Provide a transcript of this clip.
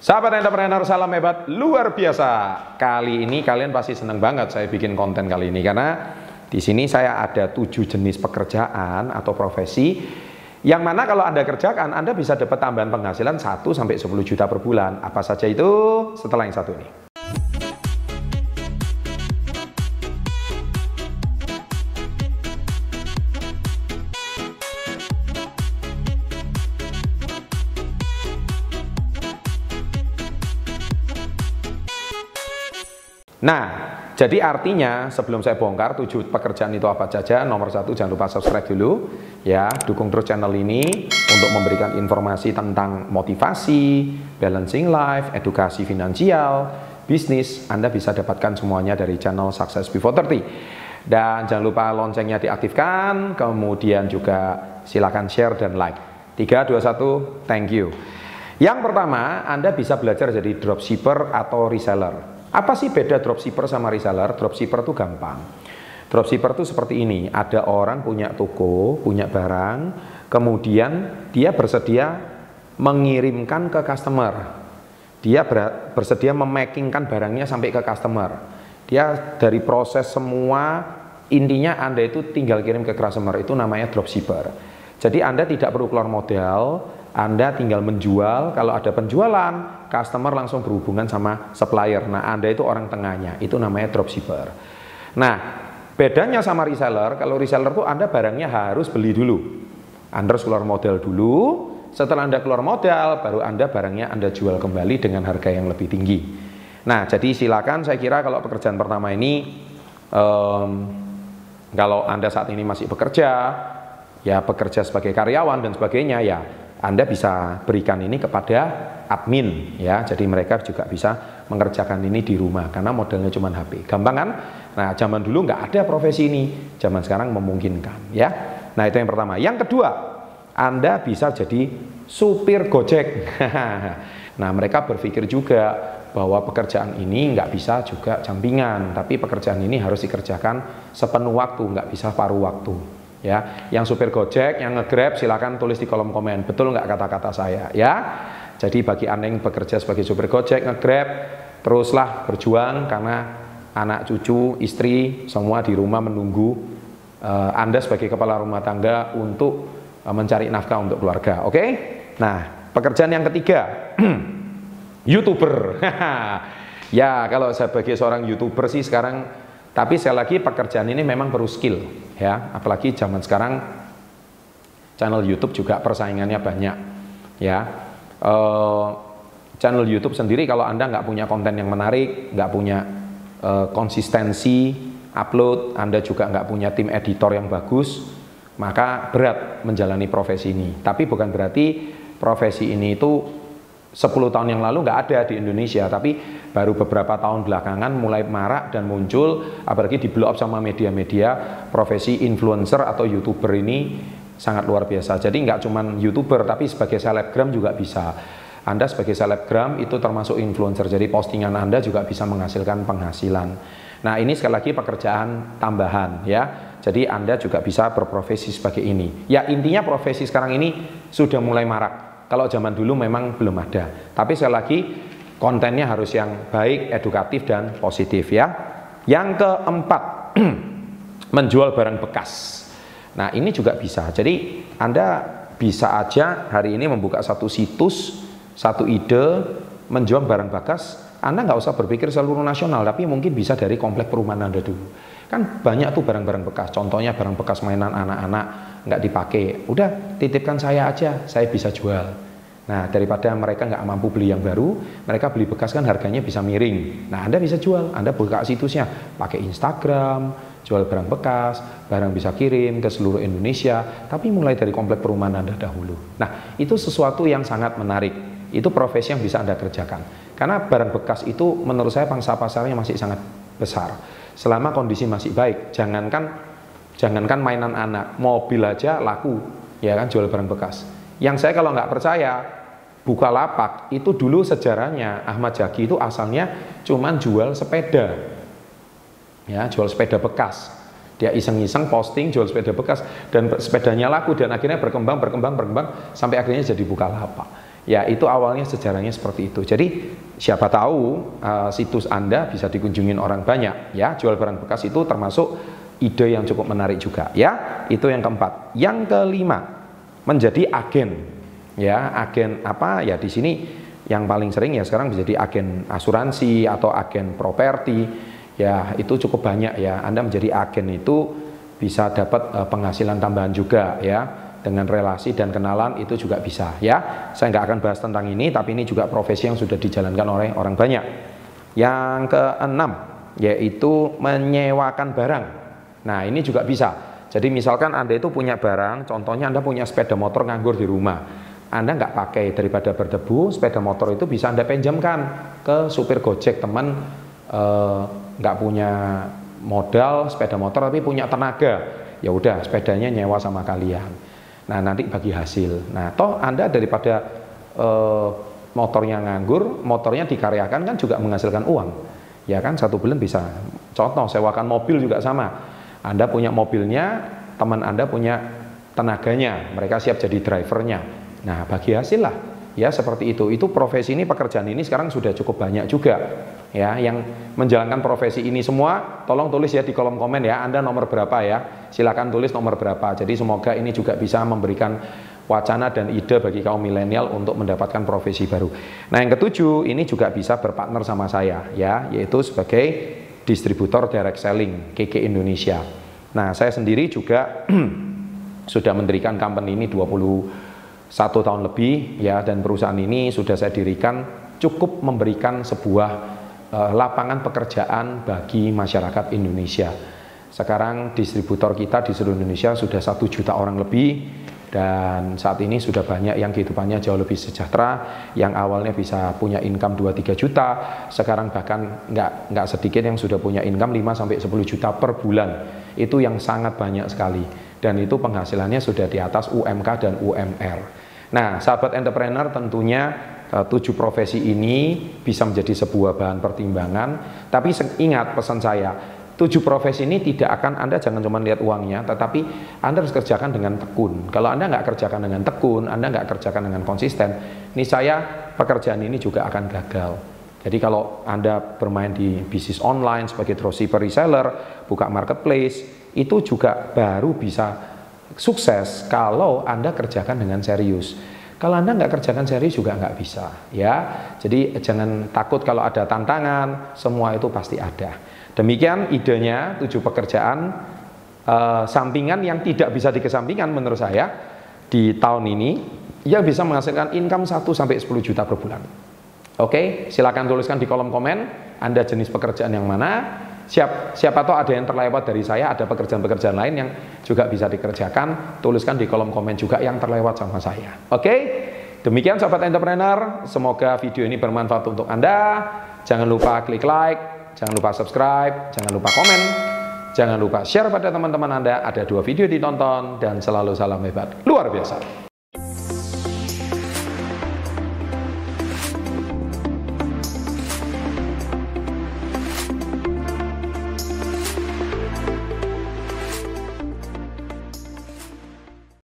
Sahabat entrepreneur, salam hebat luar biasa. Kali ini kalian pasti seneng banget saya bikin konten kali ini karena di sini saya ada tujuh jenis pekerjaan atau profesi yang mana kalau Anda kerjakan Anda bisa dapat tambahan penghasilan 1 sampai 10 juta per bulan. Apa saja itu? Setelah yang satu ini. Nah, jadi artinya sebelum saya bongkar tujuh pekerjaan itu apa saja, nomor satu jangan lupa subscribe dulu, ya, dukung terus channel ini untuk memberikan informasi tentang motivasi, balancing life, edukasi finansial, bisnis. Anda bisa dapatkan semuanya dari channel Success Before 30. Dan jangan lupa loncengnya diaktifkan, kemudian juga silakan share dan like. 3, 2, 1, thank you. Yang pertama, Anda bisa belajar jadi dropshipper atau reseller. Apa sih beda dropshipper sama reseller? Dropshipper itu gampang. Dropshipper itu seperti ini, ada orang punya toko, punya barang, kemudian dia bersedia mengirimkan ke customer. Dia bersedia memakingkan barangnya sampai ke customer. Dia dari proses semua intinya Anda itu tinggal kirim ke customer itu namanya dropshipper. Jadi Anda tidak perlu keluar modal, anda tinggal menjual, kalau ada penjualan, customer langsung berhubungan sama supplier. Nah, Anda itu orang tengahnya, itu namanya dropshipper. Nah, bedanya sama reseller, kalau reseller tuh Anda barangnya harus beli dulu. Anda harus keluar modal dulu, setelah Anda keluar modal, baru Anda barangnya Anda jual kembali dengan harga yang lebih tinggi. Nah, jadi silakan saya kira kalau pekerjaan pertama ini, um, kalau Anda saat ini masih bekerja, ya bekerja sebagai karyawan dan sebagainya, ya anda bisa berikan ini kepada admin ya. Jadi mereka juga bisa mengerjakan ini di rumah karena modelnya cuma HP. Gampang kan? Nah, zaman dulu nggak ada profesi ini, zaman sekarang memungkinkan ya. Nah, itu yang pertama. Yang kedua, Anda bisa jadi supir Gojek. nah, mereka berpikir juga bahwa pekerjaan ini nggak bisa juga jampingan, tapi pekerjaan ini harus dikerjakan sepenuh waktu, nggak bisa paruh waktu ya yang supir gojek yang ngegrab silakan tulis di kolom komen. Betul nggak kata-kata saya? Ya jadi bagi anda yang bekerja sebagai supir gojek ngegrab teruslah berjuang karena anak cucu istri semua di rumah menunggu uh, anda sebagai kepala rumah tangga untuk uh, mencari nafkah untuk keluarga oke? Okay? nah pekerjaan yang ketiga youtuber. Ya kalau sebagai seorang youtuber sih sekarang tapi sekali lagi pekerjaan ini memang perlu skill ya, apalagi zaman sekarang channel YouTube juga persaingannya banyak ya. Uh, channel YouTube sendiri kalau anda nggak punya konten yang menarik, nggak punya uh, konsistensi upload, anda juga nggak punya tim editor yang bagus, maka berat menjalani profesi ini. Tapi bukan berarti profesi ini itu 10 tahun yang lalu nggak ada di Indonesia, tapi baru beberapa tahun belakangan mulai marak dan muncul, apalagi di blow up sama media-media, profesi influencer atau youtuber ini sangat luar biasa. Jadi nggak cuma youtuber, tapi sebagai selebgram juga bisa. Anda sebagai selebgram itu termasuk influencer, jadi postingan Anda juga bisa menghasilkan penghasilan. Nah ini sekali lagi pekerjaan tambahan ya. Jadi Anda juga bisa berprofesi sebagai ini. Ya intinya profesi sekarang ini sudah mulai marak kalau zaman dulu memang belum ada. Tapi sekali lagi kontennya harus yang baik, edukatif dan positif ya. Yang keempat, menjual barang bekas. Nah, ini juga bisa. Jadi Anda bisa aja hari ini membuka satu situs, satu ide menjual barang bekas. Anda nggak usah berpikir seluruh nasional, tapi mungkin bisa dari komplek perumahan Anda dulu. Kan banyak tuh barang-barang bekas. Contohnya barang bekas mainan anak-anak nggak dipakai, udah titipkan saya aja, saya bisa jual. Nah, daripada mereka nggak mampu beli yang baru, mereka beli bekas kan harganya bisa miring. Nah, Anda bisa jual, Anda buka situsnya, pakai Instagram, jual barang bekas, barang bisa kirim ke seluruh Indonesia, tapi mulai dari komplek perumahan Anda dahulu. Nah, itu sesuatu yang sangat menarik. Itu profesi yang bisa Anda kerjakan. Karena barang bekas itu menurut saya pangsa pasarnya masih sangat besar. Selama kondisi masih baik, jangankan Jangankan mainan anak, mobil aja laku, ya kan jual barang bekas. Yang saya kalau nggak percaya, buka lapak itu dulu sejarahnya Ahmad Jaki itu asalnya cuman jual sepeda, ya jual sepeda bekas. Dia iseng-iseng posting jual sepeda bekas dan sepedanya laku dan akhirnya berkembang berkembang berkembang sampai akhirnya jadi buka lapak. Ya, itu awalnya sejarahnya seperti itu. Jadi, siapa tahu uh, situs Anda bisa dikunjungin orang banyak ya. Jual barang bekas itu termasuk ide yang cukup menarik juga ya. Itu yang keempat. Yang kelima, menjadi agen. Ya, agen apa? Ya di sini yang paling sering ya sekarang menjadi agen asuransi atau agen properti ya itu cukup banyak ya Anda menjadi agen itu bisa dapat uh, penghasilan tambahan juga ya dengan relasi dan kenalan itu juga bisa ya. Saya nggak akan bahas tentang ini tapi ini juga profesi yang sudah dijalankan oleh orang banyak. Yang keenam yaitu menyewakan barang. Nah ini juga bisa. Jadi misalkan Anda itu punya barang contohnya Anda punya sepeda motor nganggur di rumah. Anda nggak pakai daripada berdebu, sepeda motor itu bisa Anda pinjamkan ke supir Gojek teman eh, nggak punya modal sepeda motor tapi punya tenaga, ya udah sepedanya nyewa sama kalian. Nah nanti bagi hasil. Nah toh Anda daripada eh, motornya nganggur, motornya dikaryakan kan juga menghasilkan uang, ya kan satu bulan bisa. Contoh sewakan mobil juga sama. Anda punya mobilnya, teman Anda punya tenaganya, mereka siap jadi drivernya Nah, bagi hasil lah ya seperti itu. Itu profesi ini pekerjaan ini sekarang sudah cukup banyak juga ya yang menjalankan profesi ini semua tolong tulis ya di kolom komen ya Anda nomor berapa ya. Silakan tulis nomor berapa. Jadi semoga ini juga bisa memberikan wacana dan ide bagi kaum milenial untuk mendapatkan profesi baru. Nah yang ketujuh ini juga bisa berpartner sama saya ya yaitu sebagai distributor direct selling KK Indonesia. Nah saya sendiri juga sudah mendirikan company ini 20 satu tahun lebih ya dan perusahaan ini sudah saya dirikan cukup memberikan sebuah lapangan pekerjaan bagi masyarakat Indonesia. Sekarang distributor kita di seluruh Indonesia sudah satu juta orang lebih dan saat ini sudah banyak yang kehidupannya jauh lebih sejahtera yang awalnya bisa punya income 2-3 juta sekarang bahkan nggak nggak sedikit yang sudah punya income 5-10 juta per bulan itu yang sangat banyak sekali dan itu penghasilannya sudah di atas UMK dan UMR Nah, sahabat entrepreneur tentunya tujuh profesi ini bisa menjadi sebuah bahan pertimbangan. Tapi ingat pesan saya, tujuh profesi ini tidak akan Anda jangan cuma lihat uangnya, tetapi Anda harus kerjakan dengan tekun. Kalau Anda nggak kerjakan dengan tekun, Anda nggak kerjakan dengan konsisten, ini saya pekerjaan ini juga akan gagal. Jadi kalau Anda bermain di bisnis online sebagai dropshipper reseller, buka marketplace, itu juga baru bisa sukses kalau Anda kerjakan dengan serius. Kalau Anda nggak kerjakan serius juga nggak bisa, ya. Jadi jangan takut kalau ada tantangan, semua itu pasti ada. Demikian idenya tujuh pekerjaan uh, sampingan yang tidak bisa dikesampingkan menurut saya di tahun ini yang bisa menghasilkan income 1 sampai 10 juta per bulan. Oke, silakan tuliskan di kolom komen Anda jenis pekerjaan yang mana, Siap, siapa tahu ada yang terlewat dari saya, ada pekerjaan-pekerjaan lain yang juga bisa dikerjakan. Tuliskan di kolom komen juga yang terlewat sama saya. Oke, demikian sobat entrepreneur. Semoga video ini bermanfaat untuk Anda. Jangan lupa klik like, jangan lupa subscribe, jangan lupa komen, jangan lupa share pada teman-teman Anda. Ada dua video ditonton dan selalu salam hebat. Luar biasa.